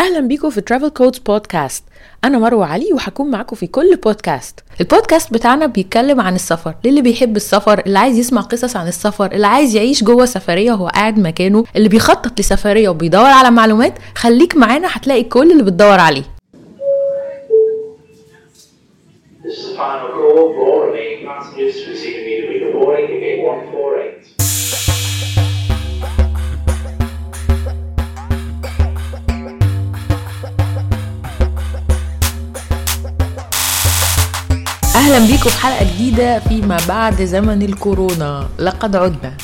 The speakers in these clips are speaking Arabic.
أهلا بيكم في ترافل كودز بودكاست أنا مروة علي وهكون معاكم في كل بودكاست البودكاست بتاعنا بيتكلم عن السفر للي بيحب السفر اللي عايز يسمع قصص عن السفر اللي عايز يعيش جوه سفرية وهو قاعد مكانه اللي بيخطط لسفرية وبيدور على معلومات. خليك معانا هتلاقي كل اللي بتدور عليه. This is final call. Passengers receiving immediately boarding ticket 148. أهلا بيكم في حلقة جديدة فيما بعد زمن الكورونا. لقد عدنا.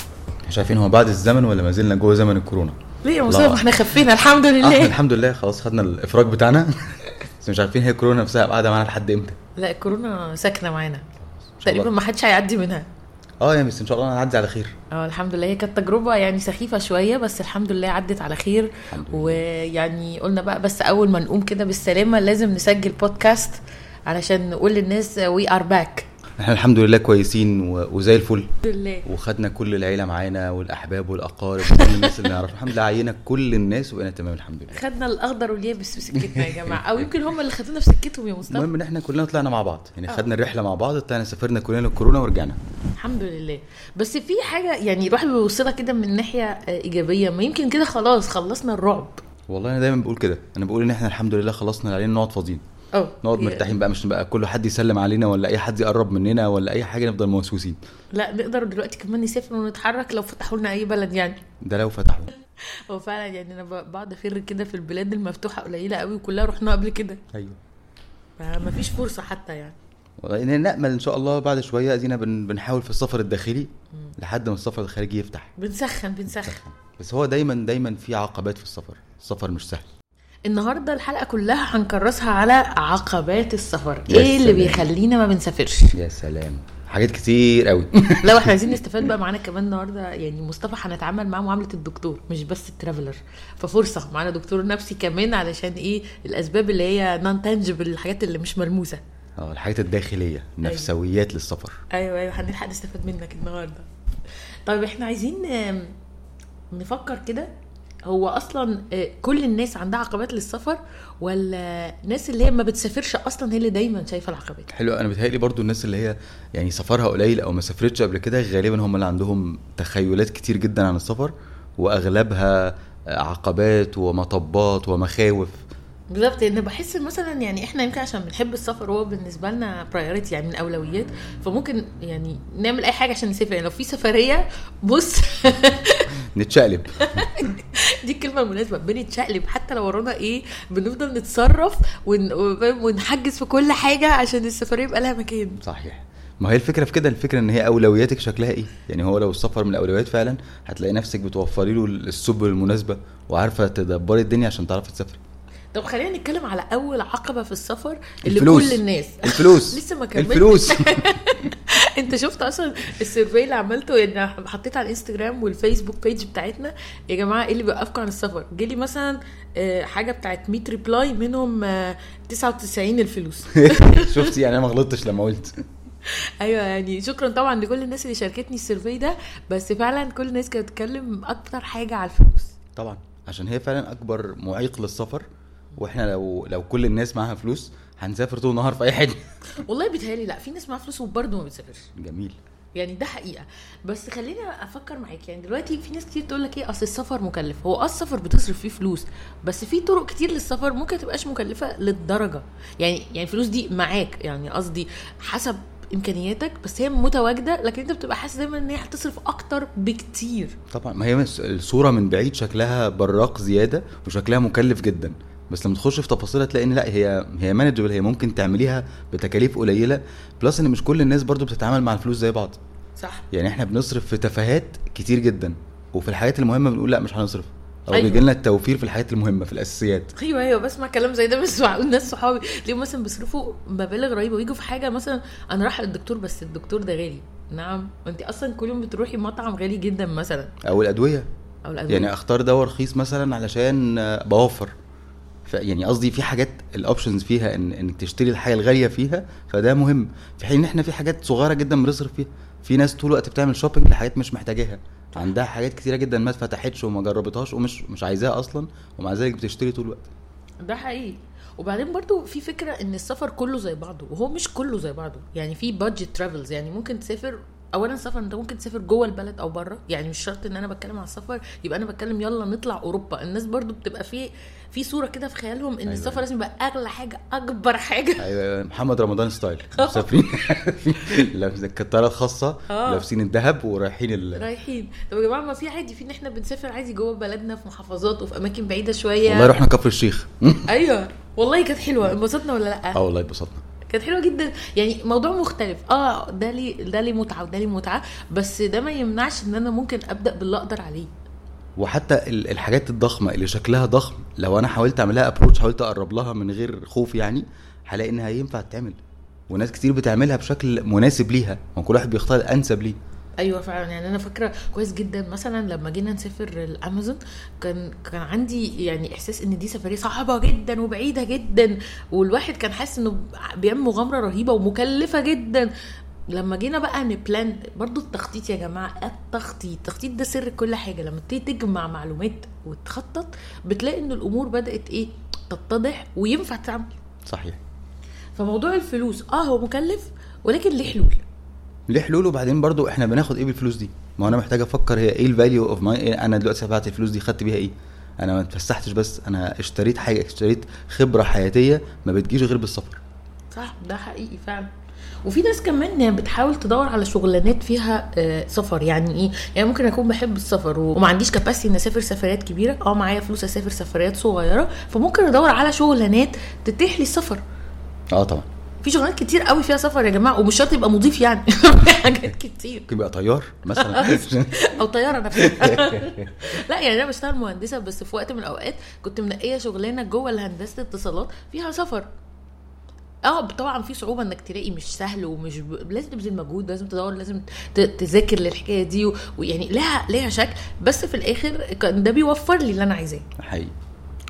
شايفين هو بعد الزمن ولا ما زلنا جوه زمن الكورونا؟ ليه يا إحنا خفينا الحمد آه لله. الحمد لله. خلاص خدنا الإفراج بتاعنا. بس مش عارفين هي كورونا نفسها قاعدة معانا لحد إمتى. لا الكورونا ساكنة معانا. تقريبا. ما حدش هيعدي منها. آه يعني بس إن شاء الله هنعدي على خير. آه الحمد لله. هي كانت تجربة يعني سخيفة شوية بس الحمد لله عدت على خير. ويعني قلنا بقى بس أول ما نقوم كده بالسلامة لازم نسجل بودكاست علشان نقول للناس we are back إحنا الحمد لله كويسين. وزي الفل. الحمد لله. وخدنا كل العيلة معانا والأحباب والأقارب وكل الناس اللي نعرفها الحمد لله عينا كل الناس وبقينا تمام الحمد لله. خدنا الأخضر واليابس في سكتنا يا جماعة. أو يمكن هم اللي خدونا في سكتهم يا مصطفى. المهم إن إحنا كلنا طلعنا مع بعض. يعني آه. خدنا الرحلة مع بعض طلعنا سافرنا كلنا للكورونا ورجعنا. الحمد لله. بس في حاجة يعني الواحد بيبص لها كده من ناحية آه، إيجابية. ما يمكن كده خلاص خلصنا الرعب. والله أنا دايما بقول كده. أنا بقول إن إحنا الحمد لله خلصنا اللي علينا نقعد فاضيين. آه نقعد مرتاحين بقى مش نبقى كل حد يسلم علينا ولا أي حد يقرب مننا ولا أي حاجة نفضل موسوسين. لا نقدر دلوقتي كمان نسافر ونتحرك لو فتحوا لنا أي بلد يعني. ده لو فتحوا. هو فعلا يعني أنا بقعد أفر كده في البلاد المفتوحة قليلة قوي وكلها رحنا قبل كده. أيوه. فما فيش فرصة حتى يعني. والله نأمل إن شاء الله بعد شوية أدينا بن بنحاول في السفر الداخلي لحد ما السفر الخارجي يفتح. بنسخن. بنسخن. بس هو دايما دايما في عقبات في السفر. السفر مش سهل. النهارده الحلقة كلها هنكرسها على عقبات السفر. إيه اللي سلام. بيخلينا ما بنسافرش؟ يا سلام. حاجات كتير قوي لو إحنا عايزين نستفاد بقى معانا كمان النهارده يعني مصطفى هنتعامل معاه معاملة الدكتور مش بس الترافلر. ففرصة معانا دكتور نفسي كمان علشان إيه؟ الأسباب اللي هي نون تانجبل الحاجات اللي مش ملموسة. آه الحاجات الداخلية نفسويات للسفر. أيوه أيوه. هنلحق نستفاد منك النهارده. طيب إحنا عايزين نفكر كده هو أصلا آه، كل الناس عندها عقبات للسفر ولا الناس اللي هي ما بتسافرش أصلا هي اللي دايما شايفة العقبات؟ حلو أنا بتهيألي برضو الناس اللي هي يعني سفرها قليل أو ما سافرتش قبل كده غالبا هم اللي عندهم تخيلات كتير جدا عن السفر وأغلبها عقبات ومطبات ومخاوف. بالظبط لأن بحس مثلا يعني إحنا يمكن عشان بنحب السفر هو بالنسبة لنا برايورتي يعني من اولويات فممكن يعني نعمل أي حاجة عشان نسافر. يعني لو في سفرية بص نتشقلب. دي الكلمة المناسبه بنتشقلب. حتى لو ورانا إيه بنفضل نتصرف ون... ونحجز في كل حاجة عشان السفرية يبقى لها مكان. صحيح. ما هي الفكرة في كده؟ الفكرة إن هي أولوياتك شكلها إيه؟ يعني هو لو السفر من الأولويات فعلا هتلاقي نفسك بتوفري له السبل المناسبة وعارفة تدبري الدنيا عشان تعرفي تسافري. طب خلينا نتكلم على أول عقبة في السفر اللي الفلوس. كل الناس. الفلوس. لسه ما كملتش. الفلوس. انت شفت أصلا ال survey اللي عملته؟ ان حطيت على الانستجرام والفيسبوك page بتاعتنا. يا جماعة إيه اللي بيوقفكم عن السفر؟ جالي مثلا آه، حاجة بتاعت 100 reply منهم آه، 99 الفلوس. شفتي؟ يعني أنا ما غلطتش لما قلت. أيوه يعني شكرا طبعا لكل الناس اللي شاركتني ال survey ده. بس فعلا كل الناس كانت بتتكلم أكتر حاجة على الفلوس. طبعا. عشان هي فعلا أكبر معيق للسفر. وإحنا لو لو كل الناس معاها فلوس هنسافر طول النهار في أي حتة. والله بيتهيألي لا في ناس معاها فلوس وبرضه ما بتسافرش. جميل. يعني ده حقيقة. بس خليني أفكر معاك يعني دلوقتي في ناس كتير تقول لك إيه أصل السفر مكلف. هو آه السفر بتصرف فيه فلوس بس في طرق كتير للسفر ممكن تبقاش مكلفة للدرجة. يعني يعني الفلوس دي معاك يعني قصدي حسب إمكانياتك بس هي متواجدة لكن أنت بتبقى حاسس دايما إن هي هتصرف أكتر بكتير. طبعا ما هي الصورة من بعيد شكلها براق زيادة وشكلها مكلف جدا. بس لما تخش في تفاصيلها تلاقي إن لا هي هي manageable هي ممكن تعمليها بتكاليف قليلة. plus إن مش كل الناس برضو بتتعامل مع الفلوس زي بعض. صح. يعني إحنا بنصرف في تفاهات كتير جدا وفي الحاجات المهمة بنقول لا مش هنصرف. أو أيوة. بيجي لنا التوفير في الحاجات المهمة في الأساسيات. أيوه أيوه بسمع كلام زي ده بس معقول ناس صحابي. تلاقيهم مثلا بيصرفوا مبالغ رهيبة ويجوا في حاجة مثلا أنا رايحه للدكتور بس الدكتور ده غالي. نعم. وانت أصلا كل يوم بتروحي مطعم غالي جدا مثلا. أو الأدوية. أو الأدوية. يعني أختار دواء رخيص مثلا علشان آه، بوفر. يعني قصدي في حاجات ال options فيها ان إنك تشتري الحاجة الغالية فيها فده مهم. في حين إن إحنا في حاجات صغيرة جدا بنصرف فيها. في ناس طول الوقت بتعمل shopping لحاجات مش محتاجاها. عندها حاجات كتيرة جدا ما اتفتحتش وما جربتهاش ومش مش عايزاها أصلا ومع ذلك بتشتري طول الوقت. ده حقيقي. وبعدين برضو في فكرة إن السفر كله زي بعضه وهو مش كله زي بعضه. يعني في budget travels يعني ممكن تسافر اولا السفر أنت ممكن تسافر جوه البلد أو بره. يعني مش شرط إن أنا بتكلم على السفر يبقى أنا بتكلم يلا نطلع أوروبا. الناس برضو بتبقى في في صورة كده في خيالهم إن أيوة. السفر لازم يبقى أغلى حاجة أكبر حاجة. أيوه محمد رمضان ستايل. مسافرين. لابسين كتارات خاصه آه. لابسين الذهب ورايحين ال... رايحين. طب يا جماعة ما في عادي في إن إحنا بنسافر عادي جوه بلدنا في محافظات وفي أماكن بعيدة شوية. والله رحنا كفر الشيخ. أيوه. والله كانت حلوة. انبسطنا ولا لأ؟ آه والله اتبسطنا. كانت حلوة جدا. يعني موضوع مختلف. آه ده ليه ده ليه متعة وده ليه متعة بس ده ما يمنعش إن أنا ممكن أبدأ باللي أقدر عليه. وحتى ال- الحاجات الضخمة اللي شكلها ضخم لو أنا حاولت أعملها ابروتش حاولت أقرب لها من غير خوف يعني هلاقي إنها ينفع تتعمل. وناس كتير بتعملها بشكل مناسب ليها ما كل واحد بيختار الانسب ليه. أيوه فعلا يعني أنا فاكرة كويس جدا مثلا لما جينا نسافر الأمازون كان كان عندي يعني إحساس إن دي سفرية صعبة جدا وبعيدة جدا والواحد كان حاسس إنه بيعمل مغامرة رهيبة ومكلفة جدا. لما جينا بقى ن plan برضو التخطيط يا جماعة التخطيط التخطيط ده سر كل حاجة. لما تيجي تجمع معلومات وتخطط بتلاقي إن الأمور بدأت إيه تتضح وينفع تعمل صحيح. فموضوع الفلوس آه هو مكلف ولكن ليه حلول؟ ليه حلول؟ وبعدين برضو إحنا بناخد إيه بالفلوس دي؟ ما أنا محتاج أفكر هي إيه ال value of my أنا دلوقتي دفعت الفلوس دي خدت بيها إيه؟ أنا ما اتفسحتش بس أنا اشتريت حاجة اشتريت خبرة حياتية ما بتجيش غير بالسفر صح ده حقيقي فعلا. وفي ناس كمان بتحاول تدور على شغلانات فيها آه، سفر. يعني إيه؟ يعني ممكن أكون بحب السفر وما عنديش كباسيتي ان أسافر سفريات كبيرة. آه معايا فلوس أسافر سفريات صغيرة. فممكن أدور على شغلانات تتيح لي السفر. آه طبعا. في شغلانات كتير قوي فيها سفر يا جماعة ومش شرط يبقى مضيف يعني. في حاجات كتير. ممكن يبقى طيار مثلا. أو طيارة نفسها. لا يعني أنا بشتغل مهندسة بس في وقت من الأوقات كنت منقية شغلانة جوه الهندسه اتصالات فيها سفر. آه طبعا في صعوبة إنك تلاقي مش سهل ومش ب... لازم تبذل مجهود لازم تدور لازم ت... تذاكر للحكاية دي و... ويعني لها لها شكل بس في الآخر ده بيوفر لي اللي أنا عايزاه. حقيقي.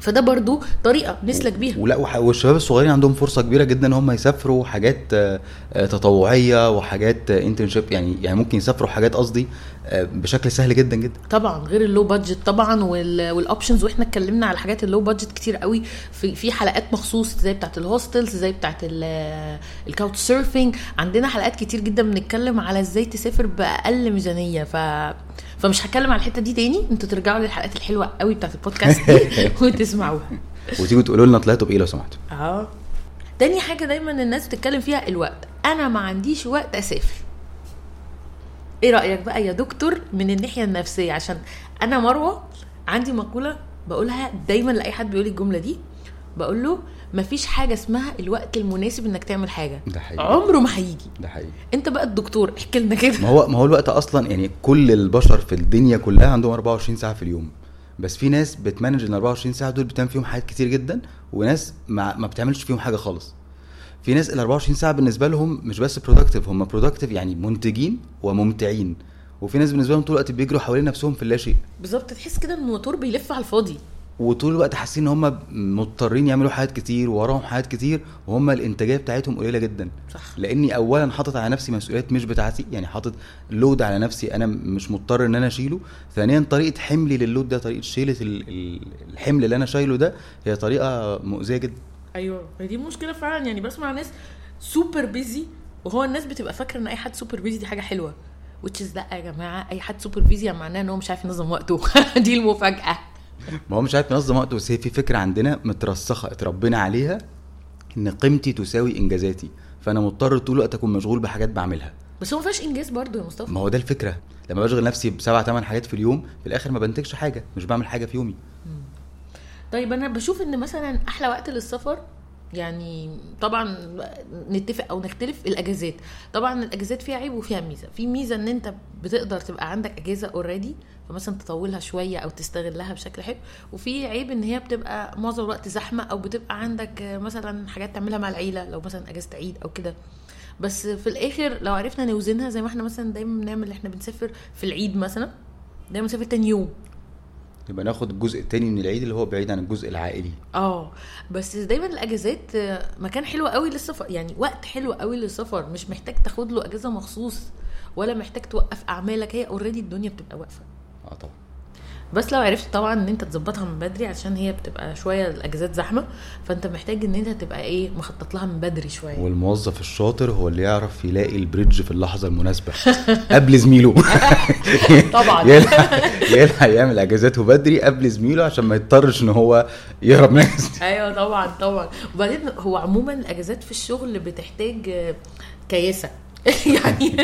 فده برضو طريقة نسلك بيها. ولا والشباب الصغيرين عندهم فرصة كبيرة جدا إن هم يسافروا حاجات آه، آه، تطوعية وحاجات انترنشيب يعني يعني ممكن يسافروا حاجات قصدي آه، بشكل سهل جدا جدا. طبعا غير ال low budget طبعا وال- وال options وإحنا اتكلمنا على حاجات ال low budget كتير قوي. في في حلقات مخصوص زي بتاعت ال hostels زي بتاعت ال couch surfing عندنا حلقات كتير جدا بنتكلم على إزاي تسافر بأقل ميزانية. ف فمش هتكلم على الحتة دي تاني. أنتوا ترجعوا للحلقات الحلوة قوي بتاعت البودكاست دي وتسمعوها. وتيجوا تقولوا لنا طلعتوا بإيه لو سمحتوا. آه. تاني حاجة دايما الناس بتتكلم فيها الوقت. أنا ما عنديش وقت أسافر. إيه رأيك بقى يا دكتور من الناحية النفسية؟ عشان أنا مروة عندي مقولة بقولها دايما لأي حد بيقول لي الجملة دي. بقول له مفيش حاجة اسمها الوقت المناسب إنك تعمل حاجة. ده حقيقي. عمره ما هيجي. ده حقيقي. أنت بقى الدكتور احكي لنا كده. ما هو ما هو الوقت أصلا يعني كل البشر في الدنيا كلها عندهم 24 ساعة في اليوم. بس في ناس بتمانج ال 24 ساعة دول بتعمل فيهم حاجات كتير جدا وناس ما, ما بتعملش فيهم حاجة خالص. في ناس ال 24 ساعة بالنسبة لهم مش بس productive هم productive يعني منتجين وممتعين. وفي ناس بالنسبة لهم طول الوقت بيجروا حوالين نفسهم في اللا شيء. بالظبط تحس كده إن الموتور بيلف على الفاضي. وطول الوقت حاسين إن هم مضطرين يعملوا حاجات كتير وراهم حاجات كتير وهم الإنتاجية بتاعتهم قليلة جدا. صح. لأني اولا حاطط على نفسي مسؤوليات مش بتاعتي يعني حاطط load على نفسي أنا مش مضطر إن أنا أشيله. ثانيا طريقة حملي لل load ده طريقة شيلة ال- ال- الحمل اللي أنا شايله ده هي طريقة مؤذية جدا. أيوه دي مشكلة فعلا. يعني بسمع ناس super busy وهو الناس بتبقى فاكرة إن أي حد super busy دي حاجة حلوة. لأ يا جماعة أي حد super busy يعني معناه إن هو مش عارف ينظم وقته. دي المفاجأة. ما هو مش عارف ينظم وقته بس هي في فكرة عندنا مترسخة اتربينا عليها إن قيمتي تساوي إنجازاتي. فأنا مضطر طول الوقت أكون مشغول بحاجات بعملها. بس هو ما فيهاش إنجاز برضه يا مصطفى. ما هو ده الفكرة. لما بشغل نفسي بسبع ثمان حاجات في اليوم في الآخر ما بنتجش حاجة مش بعمل حاجة في يومي. طيب أنا بشوف إن مثلا أحلى وقت للسفر يعني طبعا نتفق أو نختلف الأجازات. طبعا الأجازات فيها عيب وفيها ميزة. في ميزة إن أنت بتقدر تبقى عندك أجازة اوريدي فمثلا تطولها شوية أو تستغلها بشكل حلو. وفي عيب إن هي بتبقى معظم الوقت زحمة أو بتبقى عندك مثلا حاجات تعملها مع العيلة لو مثلا أجازة عيد أو كده. بس في الآخر لو عرفنا نوزنها زي ما إحنا مثلا دايما بنعمل إحنا بنسافر في العيد مثلا دايما نسافر تاني يوم. يبقى ناخد الجزء التاني من العيد اللي هو بعيد عن الجزء العائلي. آه بس دايما الأجازات آه، مكان حلو قوي للسفر يعني وقت حلو قوي للسفر مش محتاج تاخد له أجازة مخصوص ولا محتاج توقف أعمالك هي اوريدي الدنيا بتبقى واقفة. آه طبعا. بس لو عرفت طبعا إن أنت تظبطها من بدري عشان هي بتبقى شوية الاجازات زحمة فأنت محتاج إن أنت تبقى إيه مخطط لها من بدري شوية. والموظف الشاطر هو اللي يعرف يلاقي البريدج في اللحظة المناسبة. قبل زميله. طبعا. يلحق يعمل أجازاته بدري قبل زميله عشان ما يضطرش إن هو يهرب من. أيوه طبعا طبعا. وبعدين هو عموما الأجازات في الشغل بتحتاج كياسة. يعني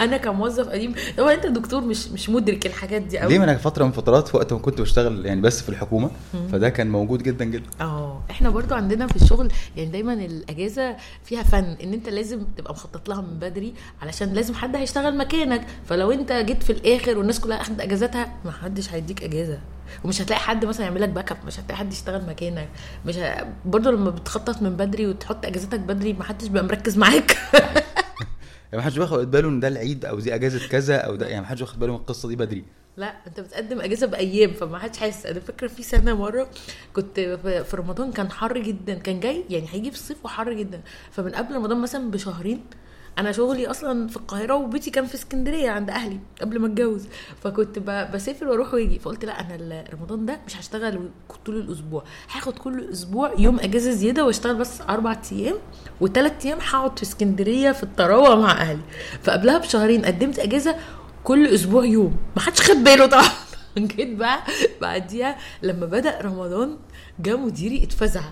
أنا كموظف قديم طبعا أنت دكتور مش مش مدرك الحاجات دي ليه؟ قوي ما أنا فترة من فترات وقت ما كنت بشتغل يعني بس في الحكومة فده كان موجود جدا جدا. آه إحنا برضو عندنا في الشغل يعني دايما الأجازة فيها فن إن أنت لازم تبقى مخطط لها من بدري علشان لازم حد هيشتغل مكانك. فلو أنت جيت في الآخر والناس كلها أخدت أجازاتها ما حدش هيديك أجازة. ومش هتلاقي حد مثلا يعمل لك back up مش هتلاقي حد يشتغل مكانك. مش ه... برضو لما بتخطط من بدري وتحط أجازاتك بدري ما حدش بيبقى مركز معاك. يعني ما حدش واخد باله إن ده العيد أو دي أجازة كذا أو ده يعني ما حدش واخد باله من القصة دي بدري. لا أنت بتقدم أجازة بأيام فما حدش حاسس أنا فاكرة في سنة مرة كنت في رمضان كان حر جدا كان جاي يعني هيجي في الصيف وحر جدا فمن قبل رمضان مثلا بشهرين أنا شغلي أصلا في القاهرة وبيتي كان في اسكندرية عند أهلي قبل ما أتجوز. فكنت بسافر وأروح وأجي. فقلت لا أنا رمضان ده مش هشتغل طول الأسبوع. هاخد كل أسبوع يوم أجازة زيادة وأشتغل بس أربع أيام وثلاث أيام هقعد في اسكندرية في الطراوة مع أهلي. فقبلها بشهرين قدمت أجازة كل أسبوع يوم. ما حدش خد باله طبعا. جيت بقى بعديها لما بدأ رمضان جه مديري اتفزع.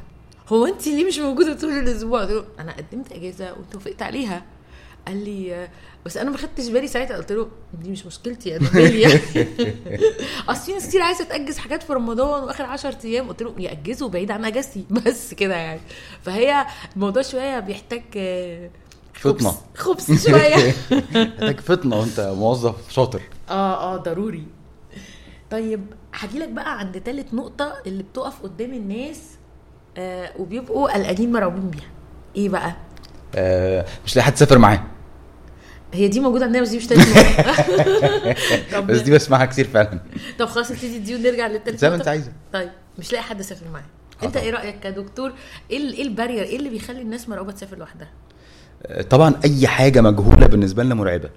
هو انت ليه مش موجودة طول الأسبوع؟ أنا قدمت أجازة واتوافقت عليها. قال لي بس أنا ما خدتش بالي ساعتها قلت له دي مش مشكلتي أنا بالي يعني. أصل في ناس كتير عايزة تأجز حاجات في رمضان وآخر 10 أيام قلت له يأجزوا بعيد عن أجازتي بس كده يعني. فهي الموضوع شوية بيحتاج آه، خبز- فطنة. خبز شوية. محتاج فطنة وأنت موظف شاطر. آه آه ضروري. طيب هجي لك بقى عند تالت نقطة اللي بتقف قدام الناس آه وبيبقوا قلقانين مرعوبين بيها. إيه بقى؟ آه مش لاقي حد تسافر معاه. هي دي موجودة عندنا بس دي مش طب بس دي بسمعها كتير فعلا. طب خلاص نبتدي دي ونرجع للتالت زي ما. انت عايزة. طيب مش لاقي حد اسافر معاه. انت طبعا. إيه رأيك كدكتور؟ إيه إيه البارير إيه اللي بيخلي الناس مرعوبة تسافر لوحدها؟ آه، طبعا أي حاجة مجهولة بالنسبة لنا مرعبة.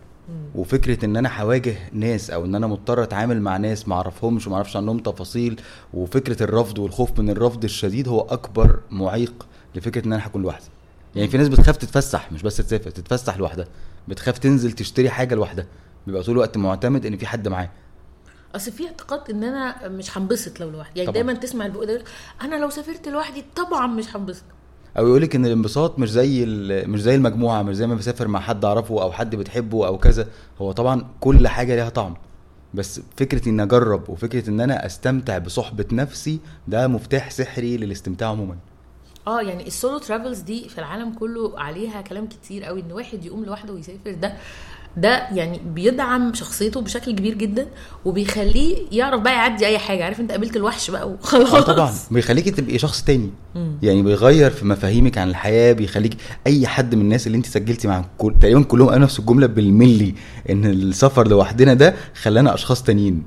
وفكرة إن أنا هواجه ناس أو إن أنا مضطر أتعامل مع ناس ما أعرفهمش وما أعرفش عنهم تفاصيل وفكرة الرفض والخوف من الرفض الشديد هو أكبر معيق لفكرة إن أنا هكون لوحدي. يعني في ناس بتخاف تتفسح مش بس تسافر تتفسح لوحدها. بتخاف تنزل تشتري حاجة لوحدها. بيبقى طول الوقت معتمد إن في حد معاه. أصل في اعتقاد إن أنا مش هنبسط لو لوحدي. يعني طبعا. دايما تسمع البق ده يقول أنا لو سافرت لوحدي طبعا مش هنبسط. أو يقولك إن الانبساط مش زي مش زي المجموعة مش زي ما بسافر مع حد أعرفه أو حد بتحبه أو كذا. هو طبعا كل حاجة ليها طعم. بس فكرة ان أجرب وفكرة إن أنا أستمتع بصحبة نفسي ده مفتاح سحري للاستمتاع عموما. آه يعني السولو ترافلز دي في العالم كله عليها كلام كتير قوي إن واحد يقوم لوحده ويسافر ده ده يعني بيدعم شخصيته بشكل كبير جدا وبيخليه يعرف بقى يعدي أي حاجة. عارف أنت قابلت الوحش بقى وخلاص آه طبعا. بيخليكي تبقي شخص تاني. مم. يعني بيغير في مفاهيمك عن الحياة بيخليك أي حد من الناس اللي أنت سجلتي معاهم كل... تقريبا كلهم قالوا نفس الجملة بالملي إن السفر لوحدنا ده خلانا أشخاص تانيين.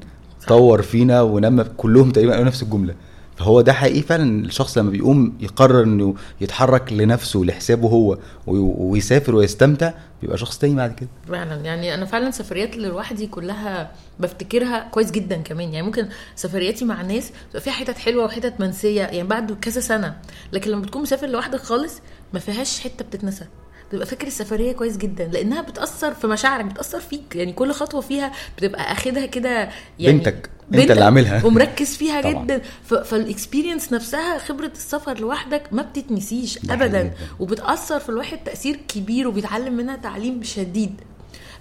طور فينا ونمى كلهم تقريبا قالوا نفس الجملة. فهو ده حقيقي فعلا. الشخص لما بيقوم يقرر إنه يتحرك لنفسه لحسابه هو وي- ويسافر ويستمتع بيبقى شخص تاني بعد كده. فعلا. يعني أنا فعلا سفريات لوحدي كلها بفتكرها كويس جدا كمان. يعني ممكن سفرياتي مع ناس تبقى فيها حتت حلوة وحتت منسية يعني بعد كذا سنة. لكن لما بتكون مسافر لوحدك خالص ما فيهاش حتة بتتنسى. بتبقى فاكر السفرية كويس جدا لأنها بتأثر في مشاعرك بتأثر فيك. يعني كل خطوة فيها بتبقى أخدها كده يعني بتاعتك. أنت اللي عاملها. ومركز فيها طبعا. جدا فال experience نفسها خبرة السفر لوحدك ما بتتنسيش ابدا. وبتأثر في الواحد تأثير كبير وبيتعلم منها تعليم شديد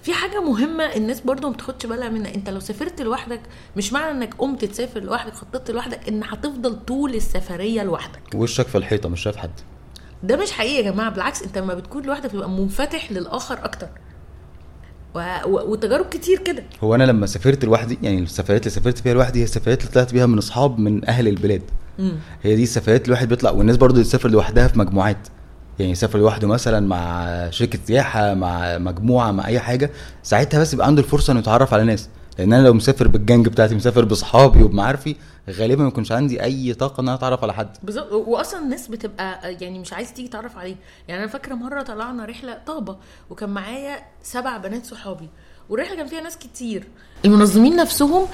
في حاجة مهمة الناس برضو ما بتاخدش بالها منها انت لو سافرت لوحدك مش معنى انك قمت تسافر لوحدك خططت لوحدك ان هتفضل طول السفرية لوحدك وشك في الحيطة مش شايف حد ده مش حقيقي يا جماعة بالعكس انت لما بتكون لوحدك بتبقى منفتح للآخر. و... وتجارب كتير كده. هو أنا لما سافرت لوحدي يعني السفريات اللي سافرت فيها لوحدي هي السفريات اللي طلعت بيها من أصحاب من أهل البلاد. مم. هي دي السفريات اللي الواحد بيطلع والناس برضو تسافر لوحدها في مجموعات. يعني يسافر لوحده مثلا مع شركة سياحة مع مجموعة مع أي حاجة ساعتها بس يبقى عنده الفرصة إنه يتعرف على ناس. لأن أنا لو مسافر بالجنج بتاعتي مسافر باصحابي وبمعارفي غالبا ما يكونش عندي أي طاقة إن أنا أتعرف على حد. بالظبط. واصلا الناس بتبقى يعني مش عايز تيجي تعرف عليه. يعني أنا فاكرة مرة طلعنا رحلة طابة وكان معايا سبع بنات صحابي. والرحلة كان فيها ناس كتير. المنظمين نفسهم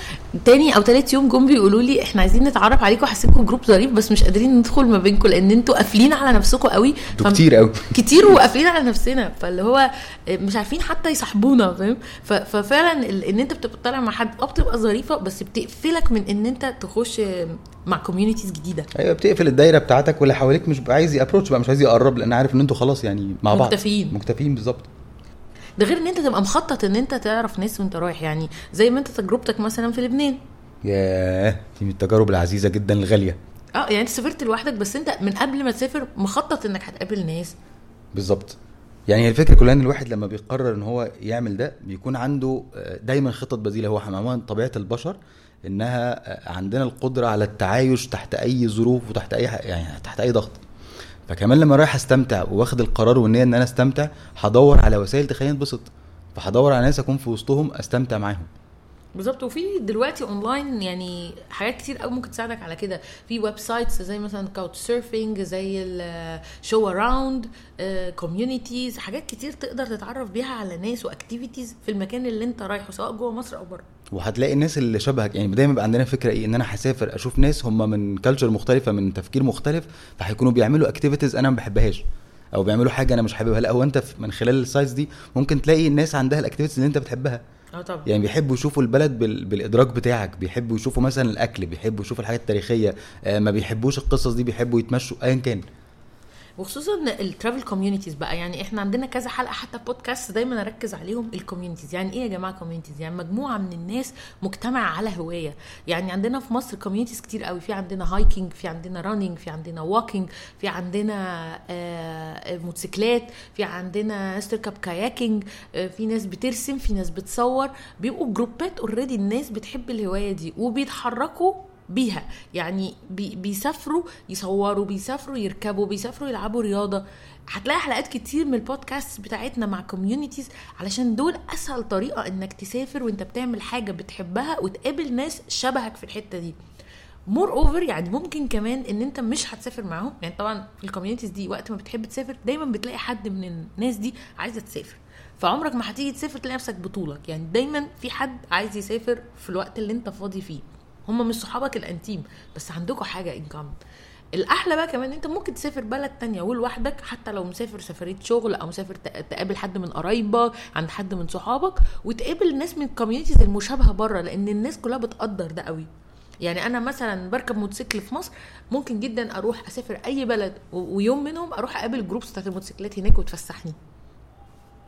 تاني أو تالت يوم جم بيقولوا لي إحنا عايزين نتعرف عليكم حاسينكم group ظريف بس مش قادرين ندخل ما بينكم لأن أنتوا قافلين على نفسكم قوي. أنتوا فم- كتير قوي. كتير وقافلين على نفسنا. فاللي هو مش عارفين حتى يصاحبونا فاهم؟ ف- ففعلا ال- إن انت بتبقى طالع مع حد آه بتبقى ظريفة بس بتقفلك من إن انت تخش مع communities جديدة. أيوه بتقفل الدايرة بتاعتك واللي حواليك مش عايز ي approach بقى مش عايز يقرب لأن عارف إن أنتوا خلاص يعني مع بعض. مكتفيين. مكتفيين بالظبط. ده غير إن أنت تبقى مخطط إن أنت تعرف ناس وأنت رايح. يعني زي ما أنت تجربتك مثلا في لبنان. ياه دي من التجارب العزيزة جدا الغالية. آه يعني أنت سافرت لوحدك بس أنت من قبل ما تسافر مخطط إنك هتقابل ناس. بالظبط. يعني الفكرة كلها إن الواحد لما بيقرر إن هو يعمل ده بيكون عنده آه، دايما خطط بديله هو عموما طبيعة البشر إنها آه، عندنا القدرة على التعايش تحت أي ظروف وتحت أي يعني تحت أي ضغط. فكمان لما رايح أستمتع واخد القرار والنية إن أنا أستمتع هدور على وسائل تخليني أتبسط. فهدور على ناس أكون في وسطهم أستمتع معاهم. بالظبط. وفي دلوقتي أونلاين يعني حاجات كتير قوي ممكن تساعدك على كده. في websites زي مثلا couch surfing زي ال show around communities حاجات كتير تقدر تتعرف بيها على ناس و activities في المكان اللي أنت رايحه سواء جوه مصر أو بره. وهتلاقي الناس اللي شبهك يعني دايما بيبقى عندنا فكرة إيه؟ إن أنا هسافر أشوف ناس هم من culture مختلفة من تفكير مختلف فهيكونوا بيعملوا activities أنا ما بحبهاش أو بيعملوا حاجة أنا مش حاببها. لا هو أنت من خلال ال sites دي ممكن تلاقي الناس عندها ال activities اللي أنت بتحبها. آه طبعا. يعني بيحبوا يشوفوا البلد بال... بالإدراك بتاعك بيحبوا يشوفوا مثلا الأكل بيحبوا يشوفوا الحاجات التاريخية آه ما بيحبوش القصص دي بيحبوا يتمشوا ايا كان. وخصوصا ال travel communities بقى. يعني إحنا عندنا كذا حلقة حتى بودكاست دايما أركز عليهم ال communities يعني إيه يا جماعة communities يعني مجموعة من الناس مجتمع على هواية. يعني عندنا في مصر communities كتير قوي. في عندنا hiking في عندنا running في عندنا walking في عندنا آه موتوسيكلات في عندنا ناس تركب kayaking آه في ناس بترسم في ناس بتصور. بيبقوا جروبات already الناس بتحب الهواية دي وبيتحركوا بيها. يعني بي بيسافروا يصوروا بيسافروا يركبوا بيسافروا يلعبوا رياضة. هتلاقي حلقات كتير من البودكاست بتاعتنا مع communities علشان دول أسهل طريقة إنك تسافر وأنت بتعمل حاجة بتحبها وتقابل ناس شبهك في الحتة دي. moreover يعني ممكن كمان إن أنت مش هتسافر معاهم. يعني طبعا ال communities دي وقت ما بتحب تسافر دايما بتلاقي حد من الناس دي عايزة تسافر. فعمرك ما هتيجي تسافر تلاقي نفسك بطولك. يعني دايما في حد عايز يسافر في الوقت اللي أنت فاضي فيه. هم مش صحابك ال intime بس عندكم حاجة انكم الأحلى بقى كمان أنت ممكن تسافر بلد تانية ولوحدك حتى لو مسافر سفرية شغل أو مسافر تقابل حد من قرايبك عند حد من صحابك وتقابل ناس من ال communities المشابهة بره لأن الناس كلها بتقدر ده قوي. يعني أنا مثلا بركب موتوسيكل في مصر ممكن جدا أروح أسافر أي بلد ويوم منهم أروح أقابل groups بتاعت الموتوسيكلات هناك وتفسحني.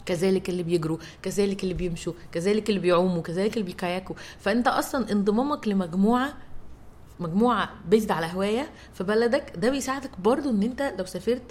كذلك اللي بيجروا كذلك اللي بيمشوا كذلك اللي بيعوموا كذلك اللي بيكاياكوا. فأنت أصلا انضمامك لمجموعة مجموعة based على هواية في بلدك ده بيساعدك برضو إن أنت لو سافرت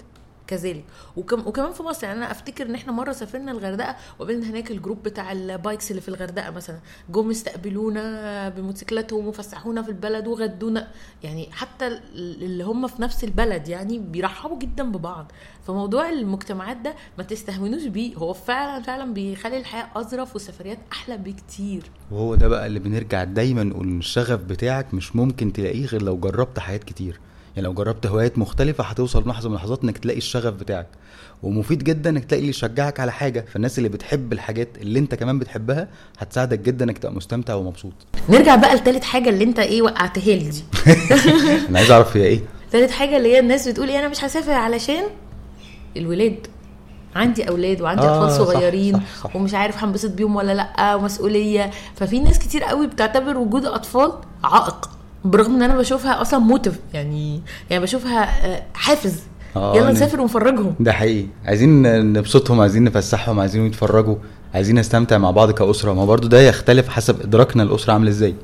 كذلك. وكم وكمان في مصر يعني أنا أفتكر إن إحنا مرة سافرنا الغردقة وقابلنا هناك الجروب بتاع ال bikes اللي في الغردقة مثلا جم استقبلونا بموتوسيكلاتهم وفسحونا في البلد وغدونا. يعني حتى ال- اللي هم في نفس البلد يعني بيرحبوا جدا ببعض. فموضوع المجتمعات ده ما تستهونوش بيه. هو فعلا فعلا بيخلي الحياة أظرف والسفريات أحلى بكتير. وهو ده بقى اللي بنرجع دايما نقول الشغف بتاعك مش ممكن تلاقيه غير لو جربت حاجات كتير. يعني لو جربت هوايات مختلفة هتوصل لحظة من اللحظات إنك تلاقي الشغف بتاعك. ومفيد جدا إنك تلاقي اللي يشجعك على حاجة فالناس اللي بتحب الحاجات اللي أنت كمان بتحبها هتساعدك جدا إنك تبقى مستمتع ومبسوط. نرجع بقى لتالت حاجة اللي أنت إيه وقعتها لي دي. أنا عايز أعرف هي إيه. تالت حاجة اللي هي الناس بتقول إيه أنا مش هسافر علشان الولاد. عندي أولاد وعندي آه، اطفال صح، صغيرين صح، صح. ومش عارف هنبسط بيهم ولا لأ ومسؤوليه ففي ناس كتير قوي بتعتبر وجود أطفال عائق. برغم إن أنا بشوفها أصلا موتيف يعني يعني بشوفها آه، حافز. آه، يلا ن- نسافر ونفرجهم. ده حقيقي. عايزين نبسطهم عايزين نفسحهم عايزين يتفرجوا عايزين نستمتع مع بعض كأسرة. ما برضو ده يختلف حسب إدراكنا الأسرة عامل إزاي.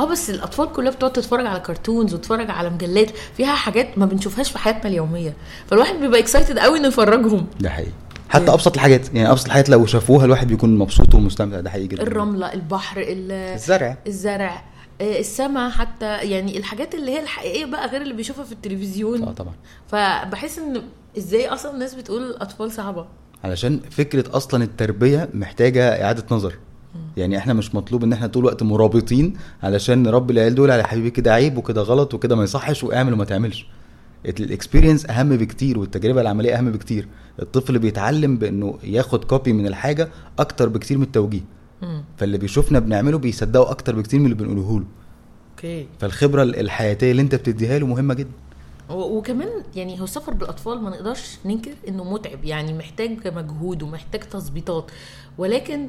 آه بس الأطفال كلها بتقعد تتفرج على كرتونز وتتفرج على مجلات فيها حاجات ما بنشوفهاش في حياتنا اليومية. فالواحد بيبقى اكسايتد قوي إنه يفرجهم. ده حقيقي. حتى أبسط الحاجات يعني أبسط الحاجات لو شافوها الواحد بيكون مبسوط ومستمتع. ده حقيقي جدا. الرملة البحر ال- الزرع. الزرع. السما حتى يعني الحاجات اللي هي الحقيقية بقى غير اللي بيشوفها في التلفزيون. آه طبعا. فبحس إن إزاي أصلا الناس بتقول الاطفال صعبة؟ علشان فكرة أصلا التربية محتاجة إعادة نظر. يعني إحنا مش مطلوب إن إحنا طول الوقت مرابطين علشان نربي العيال دول على حبيبي كده عيب وكده غلط وكده ما يصحش واعمل وما تعملش. ال experience أهم بكتير والتجربة العملية أهم بكتير. الطفل بيتعلم بإنه ياخد copy من الحاجة أكتر بكتير من التوجيه. فاللي بيشوفنا بنعمله بيصدقوا أكتر بكتير من اللي بنقوله له. أوكي. فالخبرة الحياتية اللي أنت بتديها له مهمة جدا. وكمان يعني هو السفر بالأطفال ما نقدرش ننكر إنه متعب يعني محتاج مجهود ومحتاج تظبيطات. ولكن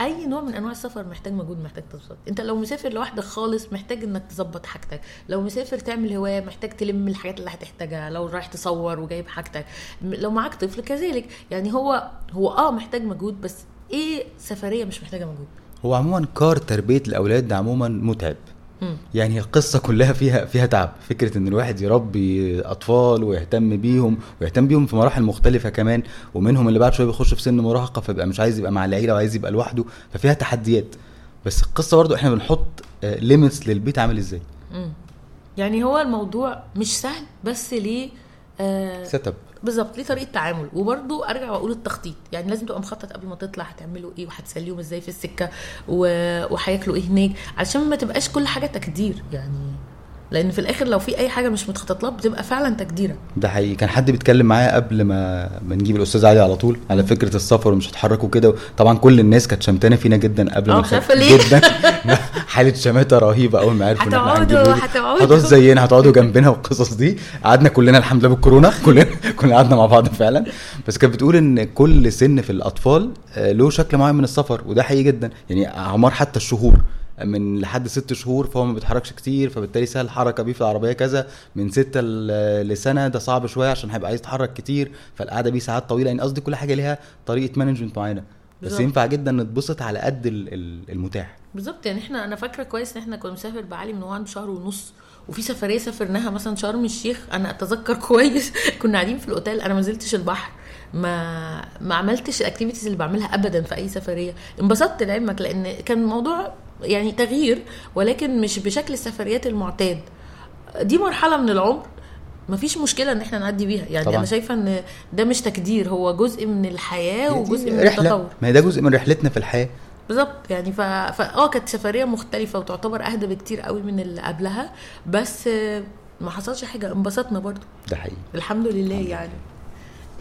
أي نوع من أنواع السفر محتاج مجهود محتاج تظبيطات. أنت لو مسافر لوحدك خالص محتاج إنك تظبط حاجتك. لو مسافر تعمل هواية محتاج تلم الحاجات اللي هتحتاجها. لو رايح تصور وجايب حاجتك. لو معاك طفل كذلك. يعني هو هو آه محتاج مجهود بس إيه سفرية مش محتاجة مجهود؟ هو عموما كار تربية الأولاد ده عموما متعب. مم. يعني القصة كلها فيها فيها تعب. فكرة إن الواحد يربي أطفال ويهتم بيهم ويهتم بيهم في مراحل مختلفة كمان ومنهم اللي بعد شوية بيخش في سن مراهقة فبقى مش عايز يبقى مع العيلة وعايز يبقى لوحده. ففيها تحديات. بس القصة برضو إحنا بنحط limits للبيت عامل إزاي. مم. يعني هو الموضوع مش سهل بس ليه آه setup بالظبط ليه طريقة تعامل. وبرده أرجع وأقول التخطيط. يعني لازم تبقى مخطط قبل ما تطلع هتعملوا إيه وهتسليهم إزاي في السكة وهياكلوا إيه هناك علشان ما تبقاش كل حاجة تقدير يعني لأن في الآخر لو في أي حاجة مش متخطط لها بتبقى فعلا تقديره ده حقيقي. كان حد بيتكلم معايا قبل ما ما نجيب الأستاذ علي على طول على فكرة السفر ومش هتحركوا كده. طبعا كل الناس كانت شمتانة فينا جدا قبل ما ليه. جدا. حالة شماتة رهيبة أول ما عرفوا. هتقعدوا. هتقعدوا. زينا هتقعدوا جنبنا والقصص دي. قعدنا كلنا الحمد لله بالكورونا. كلنا كلنا قعدنا مع بعض فعلا. بس كانت بتقول إن كل سن في الأطفال آه، له شكل معين من السفر وده حقيقي جدا. يعني أعمار حتى الشهور. من لحد ست شهور فهو ما بيتحركش كتير فبالتالي سهل الحركه بيه في العربية كذا. من ستة لسنة ده صعب شوية عشان هيبقى عايز يتحرك كتير فالقعدة بيه ساعات طويلة يعني قصدي كل حاجة ليها طريقة مانجمنت معينة. بس. ينفع جدا نتبسط على قد ال- ال- المتاح. بالظبط يعني إحنا أنا فاكرة كويس إن إحنا كنا مسافر بعلي من عنده شهر ونص وفي سفرية سافرناها مثلا شرم الشيخ. أنا أتذكر كويس كنا قاعدين في الأوتيل أنا ما نزلتش البحر. ما ما عملتش ال activities اللي بعملها ابدا في أي سفرية. انبسطت لعلمك لأن كان الموضوع يعني تغيير ولكن مش بشكل السفريات المعتاد. دي مرحلة من العمر مفيش مشكلة إن إحنا نعدي بيها. يعني طبعاً. أنا شايفة إن ده مش تقدير هو جزء من الحياة وجزء من رحلة. التطور. ما ده جزء من رحلتنا في الحياة. بالظبط. يعني ف... فا آه كانت سفرية مختلفة وتعتبر أهدى بكتير قوي من اللي قبلها بس ما حصلش حاجة. انبسطنا برضو. ده حقيقي. الحمد لله يعني.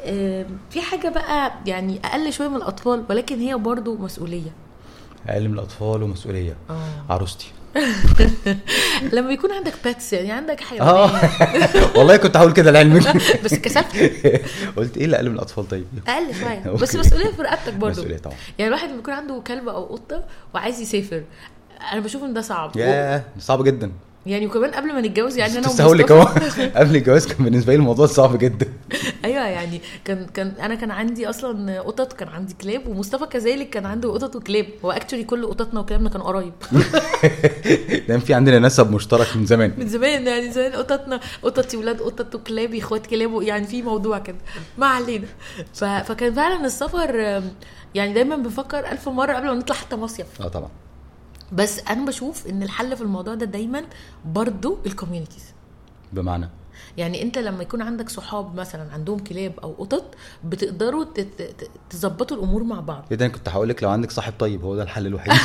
آه، في حاجة بقى يعني أقل شوية من الأطفال ولكن هي برضو مسؤولية. من الأطفال ومسؤولية. آه. عروستي. لما يكون عندك باتس يعني عندك آه. حيوانات والله كنت هقول كده لعلمك بس كسفت قلت إيه اللي أقل من الأطفال طيب؟ أقل شوية. بس مسؤولية في رقبتك برضو. مسؤولية طبعا. يعني الواحد لما يكون عنده كلب أو قطة وعايز يسافر أنا بشوف إن ده صعب. ياه صعب جدا. يعني وكمان قبل ما نتجوز يعني أنا بس هقول لك أهو. قبل الجواز كان بالنسبة لي الموضوع صعب جدا. أيوه يعني كان كان أنا كان عندي أصلا قطط كان عندي كلاب ومصطفى كذلك كان عنده قطط وكلاب. هو اكشولي كل قططنا وكلابنا كانوا قرايب ده في عندنا نسب مشترك من زمان. من زمان يعني زمان قططنا قطتي ولاد قطط وكلابي إخوات كلاب يعني في موضوع كده. ما علينا. فكان فعلا السفر يعني دايما بفكر ألف مرة قبل ما نطلع حتى مصيف. آه طبعا. بس أنا بشوف إن الحل في الموضوع ده دايما برضو الكوميونيتيز. بمعنى؟ يعني أنت لما يكون عندك صحاب مثلا عندهم كلاب أو قطط بتقدروا تظبطوا الأمور مع بعض. إيه ده أنا كنت هقول لك لو عندك صاحب طيب هو ده الحل الوحيد.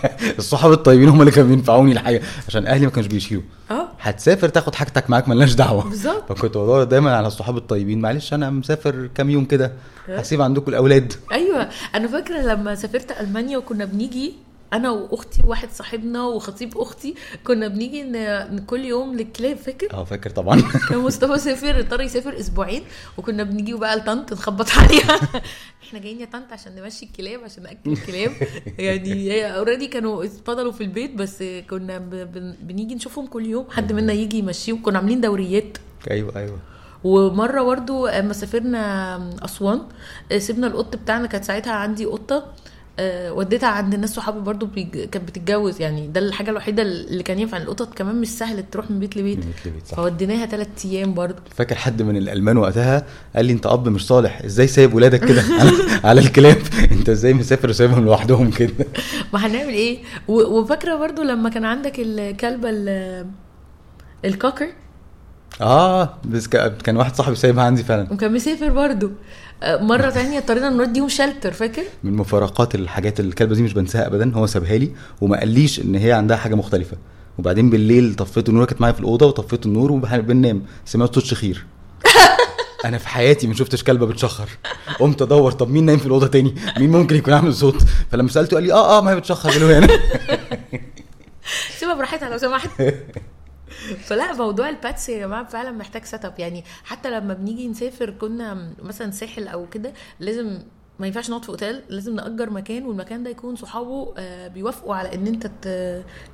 الصحاب الطيبين هم اللي كانوا بينفعوني الحقيقة عشان أهلي ما كانوش بيشيلوا. آه. هتسافر تاخد حاجتك معاك ملناش دعوة. بالظبط. فكنت بدور دايما على الصحاب الطيبين معلش أنا مسافر كام يوم كده هسيب عندكم الأولاد. أيوه. أنا فاكرة لما سافرت ألمانيا وكنا بنيجي أنا وأختي وواحد صاحبنا وخطيب أختي كنا بنيجي كل يوم للكلاب فاكر؟ آه فاكر طبعا. كان مصطفى سافر اضطر يسافر أسبوعين وكنا بنيجي بقى لطنط نخبط عليها. إحنا جايين يا طنط عشان نمشي الكلاب عشان نأكل الكلاب. يعني هي اوريدي كانوا فضلوا في البيت بس كنا بنيجي نشوفهم كل يوم حد منا يجي يمشيهم كنا عاملين دوريات. أيوه أيوه. ومرة برضو أما سافرنا أسوان سيبنا القط بتاعنا كانت ساعتها عندي قطة. وديتها عند ناس صحابي برضو بيج- كانت بتتجوز. يعني ده الحاجة الوحيدة اللي كان ينفع. القطط كمان مش سهل تروح من بيت لبيت. من بيت لبيت، صح. فوديناها ثلاث أيام برضو. فاكر حد من الألمان وقتها قال لي أنت أب مش صالح إزاي سايب ولادك كده على, على الكلاب؟ أنت إزاي مسافر وسايبهم لوحدهم كده؟ ما هنعمل إيه؟ وفاكرة برضو لما كان عندك الكلبه ال- الكوكر؟ آه بس كا- كان واحد صاحبي سايبها عندي فعلا. وكان مسافر برضو آه، مرة تانية اضطرينا نوديهم شلتر فاكر؟ من مفارقات الحاجات اللي الكلبة دي مش بنساها ابدا هو سابها لي وما قاليش إن هي عندها حاجة مختلفة. وبعدين بالليل طفيت النور كانت معايا في الأوضة وطفيت النور وبننام سمعت صوت شخير. أنا في حياتي ما شفتش كلبة بتشخر. قمت أدور طب مين نايم في الأوضة تاني؟ مين ممكن يكون عامل صوت؟ فلما سألته قال لي آه آه ما هي بتشخر. هنا سيبها براحتها لو سمحت. فلا موضوع ال pets يا جماعة فعلا محتاج setup يعني حتى لما بنيجي نسافر كنا مثلا ساحل أو كده لازم ما ينفعش نقعد في أوتيل لازم نأجر مكان والمكان ده يكون صحابه آه، بيوافقوا على إن أنت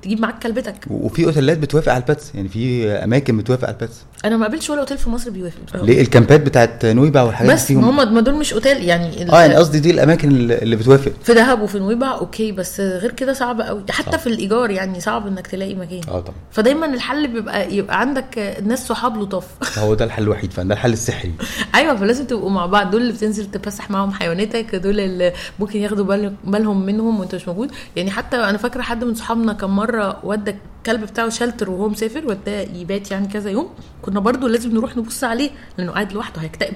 تجيب معاك كلبتك. وفي أوتيلات بتوافق على ال pets يعني في أماكن بتوافق على ال pets. أنا ما قابلتش ولا أوتيل في مصر بيوافق بصراحة. ليه؟ الكامبات بتاعت نويبع والحاجات دي بس فيهم؟ ما هم ما دول مش أوتيل يعني آه يعني قصدي دي الأماكن اللي بتوافق. في دهب وفي نويبع أوكي بس غير كده صعب قوي حتى صعب. في الإيجار يعني صعب إنك تلاقي مكان. آه طبعا. فدايما الحل بيبقى يبقى عندك ناس صحاب لطاف. هو ده الحل الوحيد فده الحل السحري. أيوه فلازم تبقوا مع بعض. دول اللي بتنزل تفسح معاهم حيواناتك دول اللي ممكن ياخدوا بال- بالهم منهم وانت مش موجود. يعني حتى أنا فاكره حد من صحابنا كان مره ودى الكلب بتاعه شلتر وهو مسافر وداه يبات يعني كذا يوم. كنا برضو لازم نروح نبص عليه لأنه قاعد لوحده هيكتئب.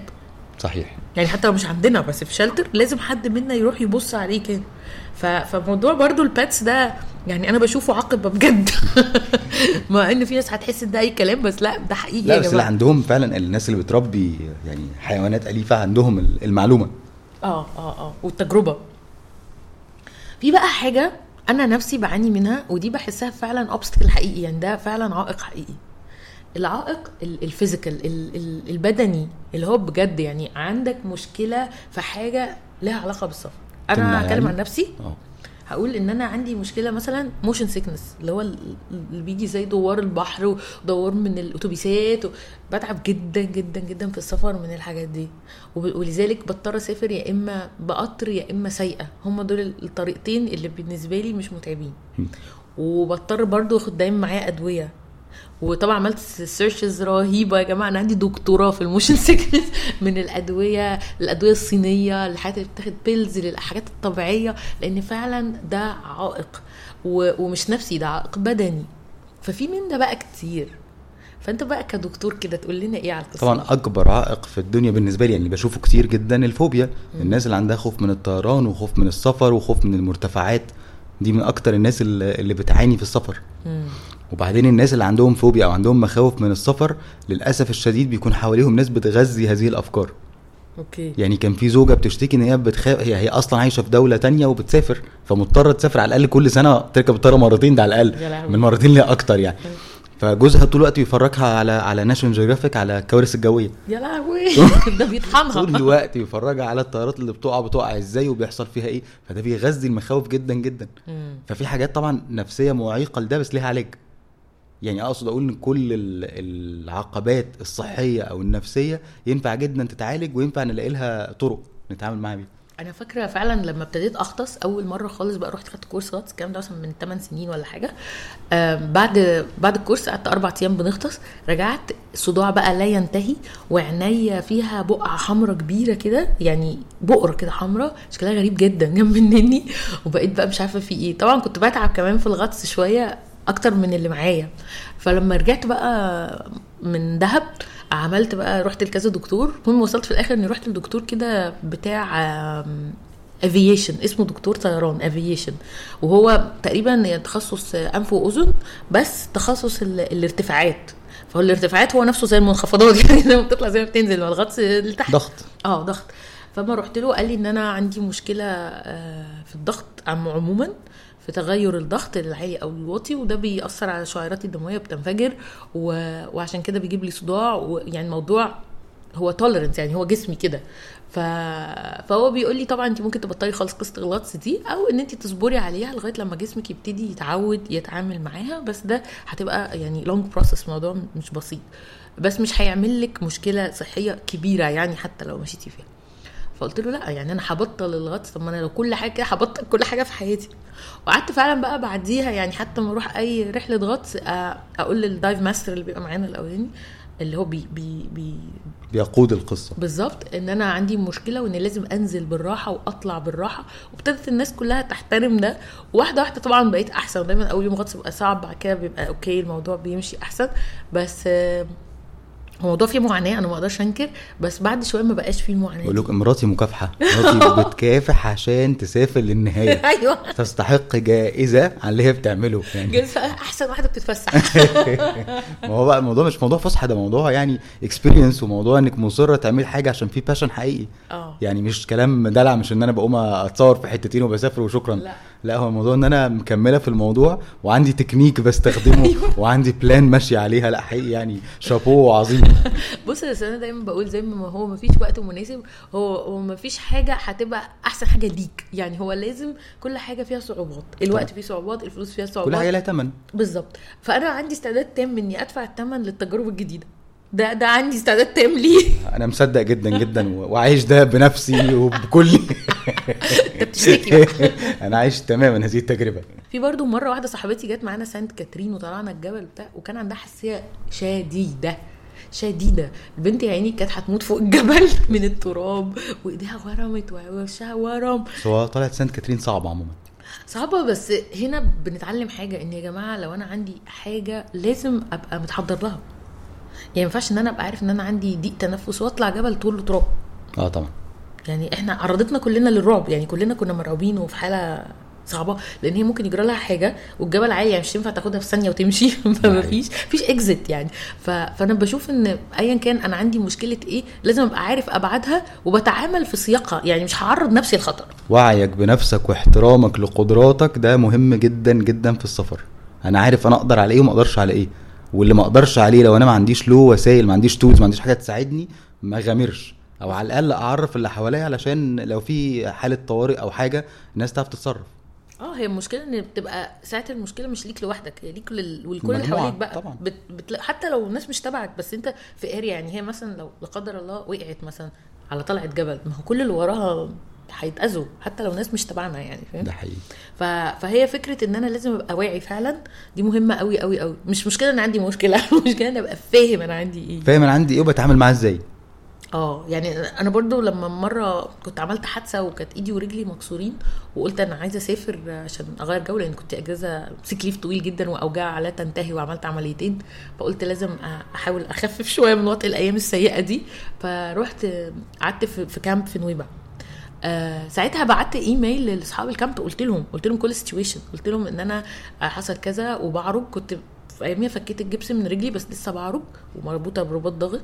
صحيح. يعني حتى لو مش عندنا بس في شلتر لازم حد منا يروح يبص عليه كده. فموضوع برضو الباتس ده يعني أنا بشوفه عقبة بجد. مع إن في ناس هتحس إن ده أي كلام بس لا ده حقيقي لا بس اللي عندهم فعلا الناس اللي بتربي يعني حيوانات أليفة عندهم المعلومة. آه آه آه والتجربة. في بقى حاجة أنا نفسي بعاني منها ودي بحسها فعلا اوبستكل حقيقي يعني ده فعلا عائق حقيقي. العائق ال- ال physical ال- ال- البدني اللي هو بجد يعني عندك مشكلة في حاجة لها علاقة بالسفر. أنا هتكلم يعني؟ عن نفسي. آه. هقول إن أنا عندي مشكلة مثلا motion sickness اللي هو ال- اللي بيجي زي دوار البحر ودوار من الأتوبيسات. بتعب جدا جدا جدا في السفر من الحاجات دي. ولذلك بضطر أسافر يا إما بقطر يا إما سايقة. هم دول الطريقتين اللي بالنسبة لي مش متعبين. وبضطر برضو أخد دايما معايا أدوية. وطبعا عملت searches رهيبة يا جماعة. أنا عندي دكتوراه في ال motion sickness من الأدوية الأدوية الصينية الحاجات اللي بتاخد pills للحاجات الطبيعية لأن فعلا ده عائق. ومش نفسي ده عائق بدني. ففي من ده بقى كتير. فأنت بقى كدكتور كده تقول لنا إيه على القصة؟ طبعا أكبر عائق في الدنيا بالنسبة لي يعني بشوفه كتير جدا الفوبيا. الناس اللي عندها خوف من الطيران وخوف من السفر وخوف من المرتفعات. دي من أكتر الناس اللي بتعاني في السفر. مم. وبعدين الناس اللي عندهم فوبيا أو عندهم مخاوف من السفر للأسف الشديد بيكون حواليهم ناس بتغذي هذه الأفكار. okay. يعني كان في زوجة بتشتكي إن هي بتخاف هي هي أصلا عايشة في دولة تانية وبتسافر فمضطرة تسافر على الأقل كل سنة تركب الطيارة مرتين ده على الأقل. من مرتين لأكتر يعني. فجوزها طول الوقت بيفرجها على على ناشونال جيوغرافيك على الكوارث الجوية. يا لهوي. ده بيطحنها. طول الوقت بيفرجها على الطيارات اللي بتقع بتقع إزاي وبيحصل فيها إيه. فده بيغذي المخاوف جدا جدا. ففي حاجات طبعا نفسية معيقة لده بس ليها علاج. يعني أقصد أقول إن كل ال- العقبات الصحية أو النفسية ينفع جدا تتعالج وينفع نلاقي لها طرق نتعامل معاها بيها. أنا فاكرة فعلا لما ابتديت أغطس أول مرة خالص بقى رحت خدت كورس غطس الكلام ده مثلا من 8 سنين ولا حاجة. بعد بعد الكورس قعدت أربع أيام بنغطس رجعت صداع بقى لا ينتهي وعينيا فيها بقعة حمراء كبيرة كده يعني بقرة كده حمراء شكلها غريب جدا جنب النني وبقيت بقى مش عارفة في إيه. طبعا كنت بتعب كمان في الغطس شوية أكتر من اللي معايا. فلما رجعت بقى من دهب عملت بقى رحت لكذا دكتور المهم وصلت في الآخر إني رحت لدكتور كده بتاع aviation اسمه دكتور طيران aviation وهو تقريبا تخصص أنف وأذن بس تخصص ال- الارتفاعات. فهو الارتفاعات هو نفسه زي المنخفضات يعني زي ما بتطلع زي ما بتنزل ما الغطس لتحت ضغط. آه ضغط. فما رحت له قال لي إن أنا عندي مشكلة آه، في الضغط عم عموما. في تغير الضغط العالي أو الواطي وده بيأثر على شعيراتي الدموية بتنفجر و... وعشان كده بيجيب لي صداع ويعني الموضوع هو tolerance يعني هو جسمي كده. ف... فهو بيقول لي طبعا انت ممكن تبطلي خالص قصة الغطس دي أو إن انت تصبري عليها لغاية لما جسمك يبتدي يتعود يتعامل معاها بس ده هتبقى يعني long process موضوع مش بسيط. بس مش هيعمل لك مشكلة صحية كبيرة يعني حتى لو مشيتي فيها. فقلت له لأ يعني أنا هبطل الغطس طب ما أنا لو كل حاجة هبطل كل حاجة في حياتي. وقعدت فعلا بقى بعديها يعني حتى ما أروح أي رحلة غطس آه، أقول لل dive master اللي بيبقى معانا الأولاني اللي هو بي بي بي بيقود القصة. بالظبط إن أنا عندي مشكلة وإن لازم أنزل بالراحة وأطلع بالراحة وابتدت الناس كلها تحترم ده. واحدة واحدة طبعا بقيت أحسن ودايما أول يوم غطس بيبقى صعب بعد كده بيبقى okay الموضوع بيمشي أحسن. بس آه، هو الموضوع فيه معاناة أنا ما أقدرش أنكر بس بعد شوية ما بقاش فيه المعاناه بقول. لكم مراتي مكافحة. مراتي بتكافح عشان تسافر للنهاية. أيوه. تستحق جائزة على اللي هي بتعمله. يعني أحسن واحدة بتتفسح. ما هو بقى الموضوع مش موضوع فسحة ده موضوع يعني experience وموضوع إنك مصرة تعملي حاجة عشان في passion حقيقي. آه. يعني مش كلام دلع مش إن أنا بقوم أتصور في حتتين وبسافر وشكرا. لا. لا هو الموضوع إن أنا مكملة في الموضوع وعندي تكنيك بستخدمه أيوة. وعندي plan ماشي عليها. لا حقيقي يعني شابوه عظيم. بص بس أنا دايما بقول زي ما هو ما فيش وقت مناسب. هو هو ما فيش حاجة هتبقى أحسن حاجة ليك. يعني هو لازم كل حاجة فيها صعوبات. الوقت. فيه صعوبات الفلوس فيها كل صعوبات حاجة لها ثمن بالظبط. فأنا عندي استعداد تام إني أدفع الثمن للتجارب الجديدة. ده ده عندي استعداد تام ليه. أنا مصدق جدا جدا وعايش ده بنفسي وبكل. انت بتشتكي. أنا عايش تماما هذه التجربه في برضو مرة واحدة صاحبتي جت معانا سانت كاترين وطلعنا الجبل وبتاع وكان عندها حساسية شديدة. شديدة. البنت يا عيني كانت هتموت فوق الجبل من التراب وإيديها ورمت ووشها ورم. هو طلعت سانت كاترين صعبة عموما. صعبة بس هنا بنتعلم حاجة إن يا جماعة لو أنا عندي حاجة لازم أبقى متحضر لها. يعني ما ينفعش إن أنا أبقى عارف إن أنا عندي ضيق تنفس وأطلع جبل طول تراب آه طبعا. يعني إحنا عرضتنا كلنا للرعب يعني كلنا كنا مرعوبين وفي حالة صعبة لأن هي ممكن يجرى لها حاجة والجبل عالي يعني مش تنفع تاخدها في ثانية وتمشي. فما فيش فيش اكزيت يعني. ف... فأنا بشوف إن ايا كان أنا عندي مشكلة إيه لازم أبقى عارف أبعادها وبتعامل في سياقها. يعني مش هعرض نفسي لخطر وعيك بنفسك واحترامك لقدراتك ده مهم جدا جدا في السفر. أنا عارف أنا أقدر على إيه وما أقدرش على إيه. واللي ما أقدرش عليه لو أنا ما عنديش له وسائل ما عنديش tools ما عنديش حاجة تساعدني ما غامرش. أو على الأقل أعرف اللي حواليا علشان لو في حالة طوارئ أو حاجة الناس تعرف تتصرف. آه هي المشكلة إن بتبقى ساعة المشكلة مش ليك لوحدك هي ليك لل... ولكل اللي حواليك بقى. طبعا. بت... بت... حتى لو الناس مش تبعك بس أنت في area يعني هي مثلا لو لا قدر الله وقعت مثلا على طلعة جبل ما هو كل اللي وراها هيتأذوا حتى لو ناس مش تبعنا يعني فاهم؟ ده حقيقي. ف... فهي فكرة إن أنا لازم أبقى واعي فعلا دي مهمة قوي قوي قوي مش مشكلة إن عندي مشكلة المشكلة إن أبقى فاهم أنا عندي إيه. فاهم أنا عندي إيه وبتعامل معاه إزاي. آه يعني أنا برضو لما مرة كنت عملت حادثة وكانت ايدي ورجلي مكسورين وقلت أنا عايزة اسافر عشان اغير جو لأن كنت اجازة sick leave طويل جدا وأوجاع لا تنتهي وعملت عمليتين فقلت لازم أحاول أخفف شوية من وطأة الأيام السيئة دي فروحت قعدت في, camp في نويبع. آه ساعتها بعت ايميل لأصحاب ال camp قلت لهم قلت لهم كل situation قلت لهم إن أنا حصل كذا وبعرج كنت في أياميها فكيت الجبس من رجلي بس لسه بعرج ومربوطة برباط ضغط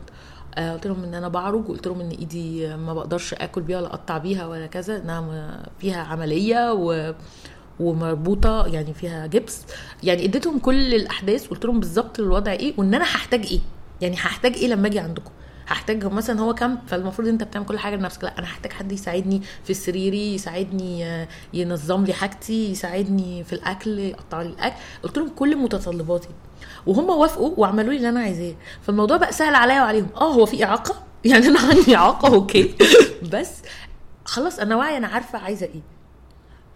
قلت لهم إن أنا بعرج وقلت لهم إن إيدي ما بقدرش آكل بيها ولا أقطع بيها ولا كذا إنها فيها عملية و ومربوطة يعني فيها جبس. يعني اديتهم كل الأحداث قلت لهم بالظبط الوضع إيه وإن أنا هحتاج إيه. يعني هحتاج إيه لما أجي عندكم؟ هحتاج مثلا هو كام؟ فالمفروض أنت بتعمل كل حاجة لنفسك. لأ أنا هحتاج حد يساعدني في سريري يساعدني آه، ينظم لي حاجتي يساعدني في الأكل يقطع لي الأكل. قلت لهم كل متطلباتي. وهم وافقوا وعملوا لي اللي أنا عايزاه. فالموضوع بقى سهل عليا وعليهم. آه هو في إعاقة؟ يعني أنا عندي إعاقة؟ أوكي. بس خلاص أنا واعيه أنا عارفة عايزة إيه.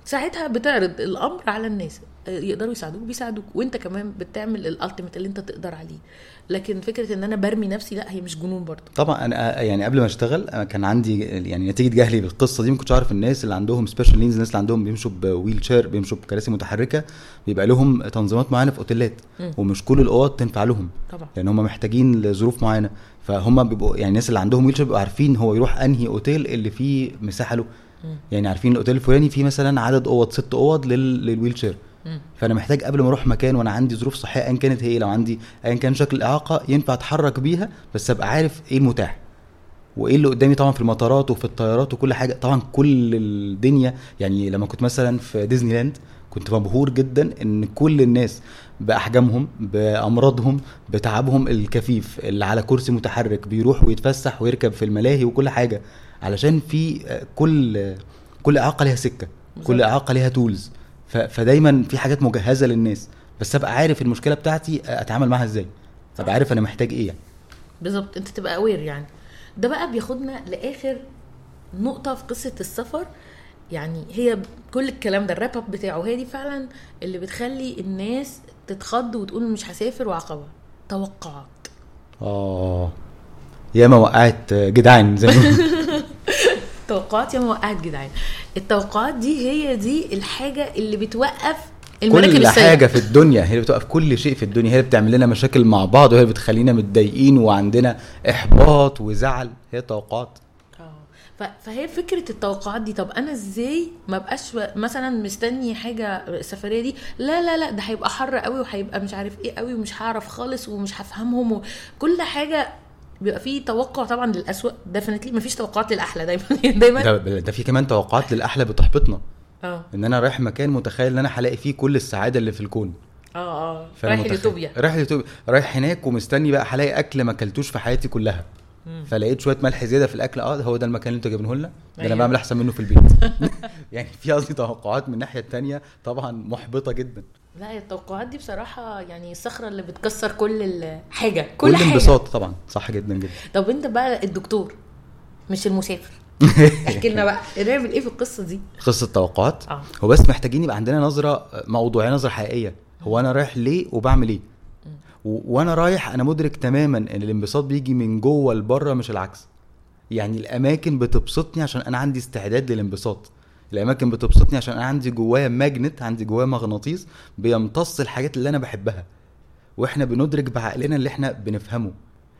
ساعتها بتعرض الأمر على الناس. آه، يقدروا يساعدوك بيساعدوك. وانت كمان بتعمل ال ultimate اللي انت تقدر عليه. لكن فكرة إن أنا برمي نفسي لا هي مش جنون برضه. طبعا أنا يعني قبل ما أشتغل كان عندي يعني نتيجة جهلي بالقصة دي ما كنتش عارف الناس اللي عندهم special needs الناس اللي عندهم بيمشوا ب wheelchair بيمشوا بكراسي متحركة بيبقى لهم تنظيمات معينة في أوتيلات. ومش كل الأوض تنفع لهم. طبعا. لأن هم محتاجين لظروف معينة. فهم بيبقوا يعني الناس اللي عندهم wheelchair بيبقوا عارفين هو يروح أنهي أوتيل اللي فيه مساحة له. يعني عارفين الأوتيل الفلاني فيه مثلا عدد أوض ست أوض لل... لل wheelchair. فأنا محتاج قبل ما أروح مكان وأنا عندي ظروف صحية ايا كانت هي لو عندي ايا كان شكل الاعاقه ينفع أتحرك بيها بس أبقى عارف إيه المتاح. وإيه اللي قدامي طبعا في المطارات وفي الطيارات وكل حاجة. طبعا كل الدنيا يعني لما كنت مثلا في ديزني لاند كنت مبهور جدا إن كل الناس بأحجامهم بأمراضهم بتعبهم الكفيف اللي على كرسي متحرك بيروح ويتفسح ويركب في الملاهي وكل حاجة. علشان في كل كل إعاقة ليها سكة كل. إعاقة ليها تولز فدايما في حاجات مجهزة للناس بس أبقى عارف المشكلة بتاعتي أتعامل معاها إزاي؟ أبقى عارف أنا محتاج إيه يعني. بالظبط. أنت تبقى اوير يعني. ده بقى بياخدنا لآخر نقطة في قصة السفر. يعني هي كل الكلام ده الراب اب بتاعه هي دي فعلا اللي بتخلي الناس تتخض وتقول مش هسافر وعقبة. توقعات. آه. ياما وقعت جدعان زي. توقعات يا ما وقعت جدعان. التوقعات دي هي دي الحاجة اللي بتوقف المراكب كل السايقة. حاجة في الدنيا هي اللي بتوقف كل شيء في الدنيا هي اللي بتعمل لنا مشاكل مع بعض وهي اللي بتخلينا متضايقين وعندنا إحباط وزعل. هي التوقعات. آه. فهي فكرة التوقعات دي طب أنا إزاي ما بقاش مثلا مستني حاجة السفرية دي؟ لا لا لا ده هيبقى حر قوي وهيبقى مش عارف إيه قوي ومش هعرف خالص ومش هفهمهم وكل حاجة بيبقى فيه توقع طبعا للاسوء ديفنتلي مفيش توقعات للأحلى دايما. دايما. ده, ده في كمان توقعات للأحلى بتحبطنا. آه. إن أنا رايح مكان متخيل إن أنا هلاقي فيه كل السعادة اللي في الكون. آه آه. رايح ليوتوبيا رايح ليوتوبيا رايح هناك ومستني بقى هلاقي أكل ما أكلتوش في حياتي كلها. فلقيت شوية ملح زيادة في الأكل. آه هو ده المكان اللي أنتوا جايبينه لنا؟ ده أنا أيوة. بعمل أحسن منه في البيت. يعني في قصدي توقعات من الناحية التانية طبعا محبطة جدا. لا هي التوقعات دي بصراحة يعني الصخره اللي بتكسر كل الحاجة كل, كل, حاجة. انبساط طبعا صح جدا جدا. طب انت بقى الدكتور مش المسافر. احكي لنا بقى نعمل إيه في القصة دي؟ قصة توقعات؟ آه. هو بس محتاجين يبقى عندنا نظرة موضوعية نظرة حقيقية. هو أنا رايح ليه وبعمل إيه؟ وأنا رايح أنا مدرك تماما إن الانبساط بيجي من جوه لبرة مش العكس. يعني الأماكن بتبسطني عشان أنا عندي استعداد للانبساط. الأماكن بتبسطني عشان أنا عندي جوايا ماجنت عندي جوايا مغناطيس بيمتص الحاجات اللي أنا بحبها. وإحنا بندرك بعقلنا اللي إحنا بنفهمه.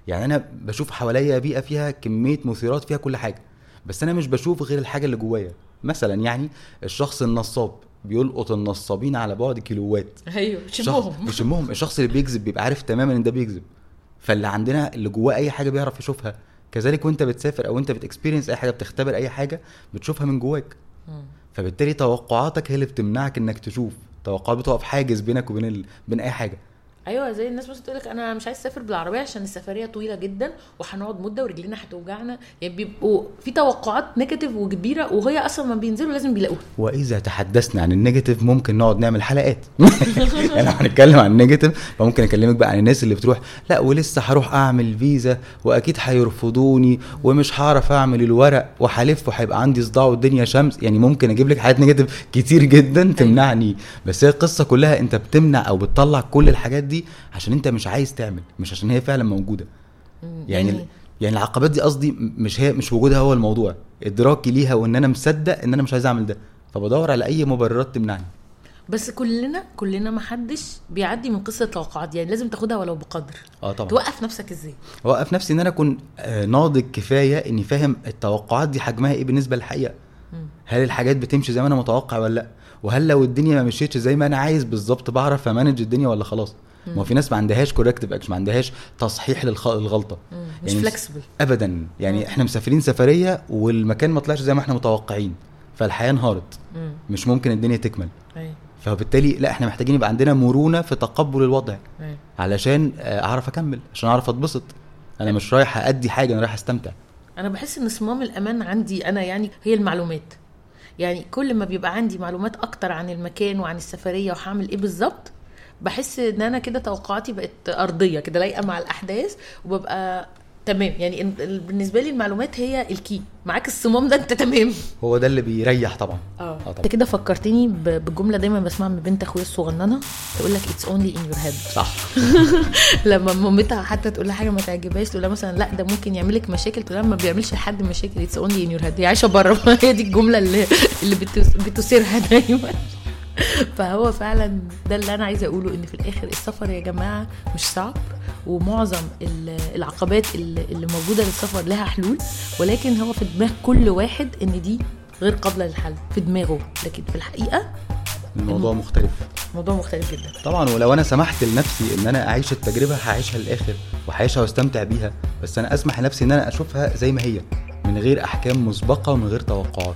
يعني أنا بشوف حواليا بيئة فيها كمية مثيرات فيها كل حاجة. بس أنا مش بشوف غير الحاجة اللي جوايا. مثلا يعني الشخص النصاب بيلقط النصابين على بعد كيلوات. أيوه شبههم بيشمهم. الشخص اللي بيكذب بيبقى عارف تماما إن ده بيكذب. فاللي عندنا اللي جواه أي حاجة بيعرف يشوفها. كذلك وأنت بتسافر أو أنت بت experience أي حاجة بتختبر أي حاجة بتشوفها من جواك. فبالتالي توقعاتك هي اللي بتمنعك إنك تشوف. توقعات بتقف حاجز بينك وبين ال... بين أي حاجة. أيوه زي الناس بس تقول لك أنا مش عايز أسافر بالعربية عشان السفرية طويلة جدا وهنقعد مدة ورجلينا هتوجعنا. يعني بيبقوا في توقعات negative وكبيرة وهي أصلا ما بينزلوا لازم بيلاقوها. وإذا تحدثنا عن ال negative ممكن نقعد نعمل حلقات. يعني لو هنتكلم عن ال negative فممكن أكلمك بقى عن الناس اللي بتروح لا ولسه هروح أعمل فيزا وأكيد هيرفضوني ومش هعرف أعمل الورق وهلف وهيبقى عندي صداع والدنيا شمس. يعني ممكن أجيب لك حاجات negative كتير جدا تمنعني. بس هي القصة كلها أنت بتمنع أو بتطلع كل الحاجات دي عشان انت مش عايز تعمل مش عشان هي فعلا موجودة. يعني يعني- يعني العقبات دي قصدي مش هي مش وجودها هو الموضوع. ادراكي ليها وإن أنا مصدق إن أنا مش عايز أعمل ده. فبدور على أي مبررات تمنعني. بس كلنا كلنا ما حدش بيعدي من قصة التوقعات دي. يعني لازم تاخدها ولو بقدر. آه طبعا. توقف نفسك إزاي؟ اوقف نفسي إن أنا أكون آه، ناضج كفاية إني فاهم التوقعات دي حجمها إيه بالنسبة للحقيقة. هل الحاجات بتمشي زي ما أنا متوقع ولا لأ؟ وهل لو الدنيا ما مشيتش زي ما أنا عايز بالظبط بعرف أ manage الدنيا ولا خلاص؟ ما في ناس ما عندهاش corrective action ما عندهاش تصحيح للغلطة. مم. مش يعني flexible ابدا. يعني إحنا مسافرين سفرية والمكان ما طلعش زي ما إحنا متوقعين فالحياة انهارت. مش ممكن الدنيا تكمل. أيوه. فبالتالي لا إحنا محتاجين يبقى عندنا مرونة في تقبل الوضع. أيوه. علشان آه، أعرف أكمل عشان أعرف أتبسط. أنا مش رايح ادي حاجة أنا رايح أستمتع. أنا بحس إن صمام الأمان عندي أنا يعني هي المعلومات. يعني كل ما بيبقى عندي معلومات أكتر عن المكان وعن السفرية وهعمل إيه بالظبط بحس إن أنا كده توقعاتي بقت أرضية كده لايقة مع الأحداث وببقى تمام. يعني بالنسبة لي المعلومات هي ال key معاك الصمام ده أنت تمام. هو ده اللي بيريح طبعا. آه. طبعا. أنت كده فكرتني ب- بجملة دايما بسمعها من بنت أخويا الصغننة تقول لك it's only in your head صح. لما مامتها حتى تقول لها حاجة ما تعجبهاش تقول لها مثلا لا ده ممكن يعمل لك مشاكل. تقول لها ما بيعملش لحد مشاكل. it's only in your head هي عايشة بره. هي دي الجملة اللي اللي بتثيرها دايما. فهو فعلا ده اللي أنا عايزة أقوله إن في الآخر السفر يا جماعة مش صعب ومعظم ال- العقبات اللي اللي موجودة للسفر لها حلول ولكن هو في دماغ كل واحد إن دي غير قابلة للحل في دماغه. لكن في الحقيقة الموضوع مختلف. موضوع مختلف جدا. طبعا ولو أنا سمحت لنفسي إن أنا أعيش التجربة هعيشها للآخر وهعيشها واستمتع بيها. بس أنا أسمح لنفسي إن أنا أشوفها زي ما هي من غير أحكام مسبقة ومن غير توقعات.